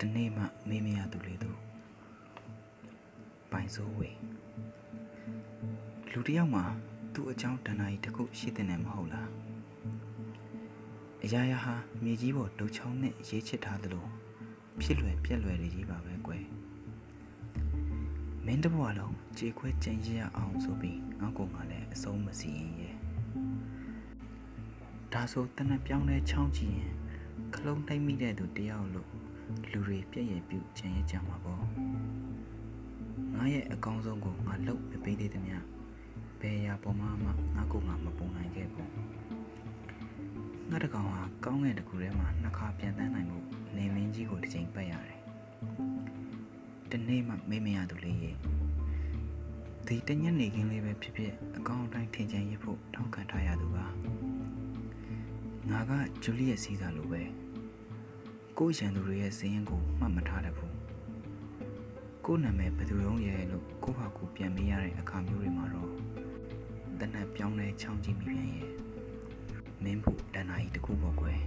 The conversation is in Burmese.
တနေ့မှမေးမရသူလေသူပိုင်စိုးဝေလူတယောက်မှာသူ့အကြောင်းတဏှာကြီးတစ်ခုရှိတဲ့နယ်မဟုတ်လားအရာရာဟာမြေကြီးပေါ်ဒုတ်ချောင်းနဲ့ရေးချစ်ထားသလိုဖြစ်လွယ်ပြက်လွယ်တွေကြီးပါပဲကွယ်မင်းတဘွားလုံးကြေခွဲကြင်ရရအောင်ဆိုပြီးငေါ့ကောင်ကလည်းအဆုံးမစီရင်ရဲ့ဒါဆိုတနက်ပြောင်းလဲချောင်းကြည့်ရင် ခလုံးနှိမ့်မိတဲ့သူတယောက်လို့လူတွေပြည့်ရဲ့ပြုတ်ကြံရကြမှာပေါ့ငါရဲ့အကောင်းဆုံးကိုငါလုပ်မပေးသေးသမျှဘယ်ရာပေါ်မှာမှငါကိုငါမပုံနိုင်ခဲ့ဘူးငါတကောင်ဟာကောင်းငယ်တစ်ခုထဲမှာနှစ်ခါပြန်တန်းနိုင်မှုနေမင်းကြီးကိုတစ်ချိန်ပတ်ရတယ်တနေ့မှမေးမရသူလေးရဲ့ဒီတညနေခင်းလေးပဲဖြစ်ဖြစ်အကောင့်အတိုင်းထင်ချင်ရဖို့ထောက်ခံထားရသူပါ ငါကဂျူလီရဲ့စီးစာလိုပဲကိုယ့်ရန်သူတွေရဲ့စည်ရင်ကိုမှတ်မထားတတ်ဘူးကိုယ့်နာမည်ဘယ်သူရုံးရဲ့လို့ကိုယ့်ဟာကိုယ်ပြန်မေးရတဲ့အခါမျိုးတွေမှာတော့တနက်ပြောင်းလဲချောင်းကြည့်မိပြန်ရဲ့မင်းဖို့တန်နာကြီးတစ်ခုပေါ့ကွယ်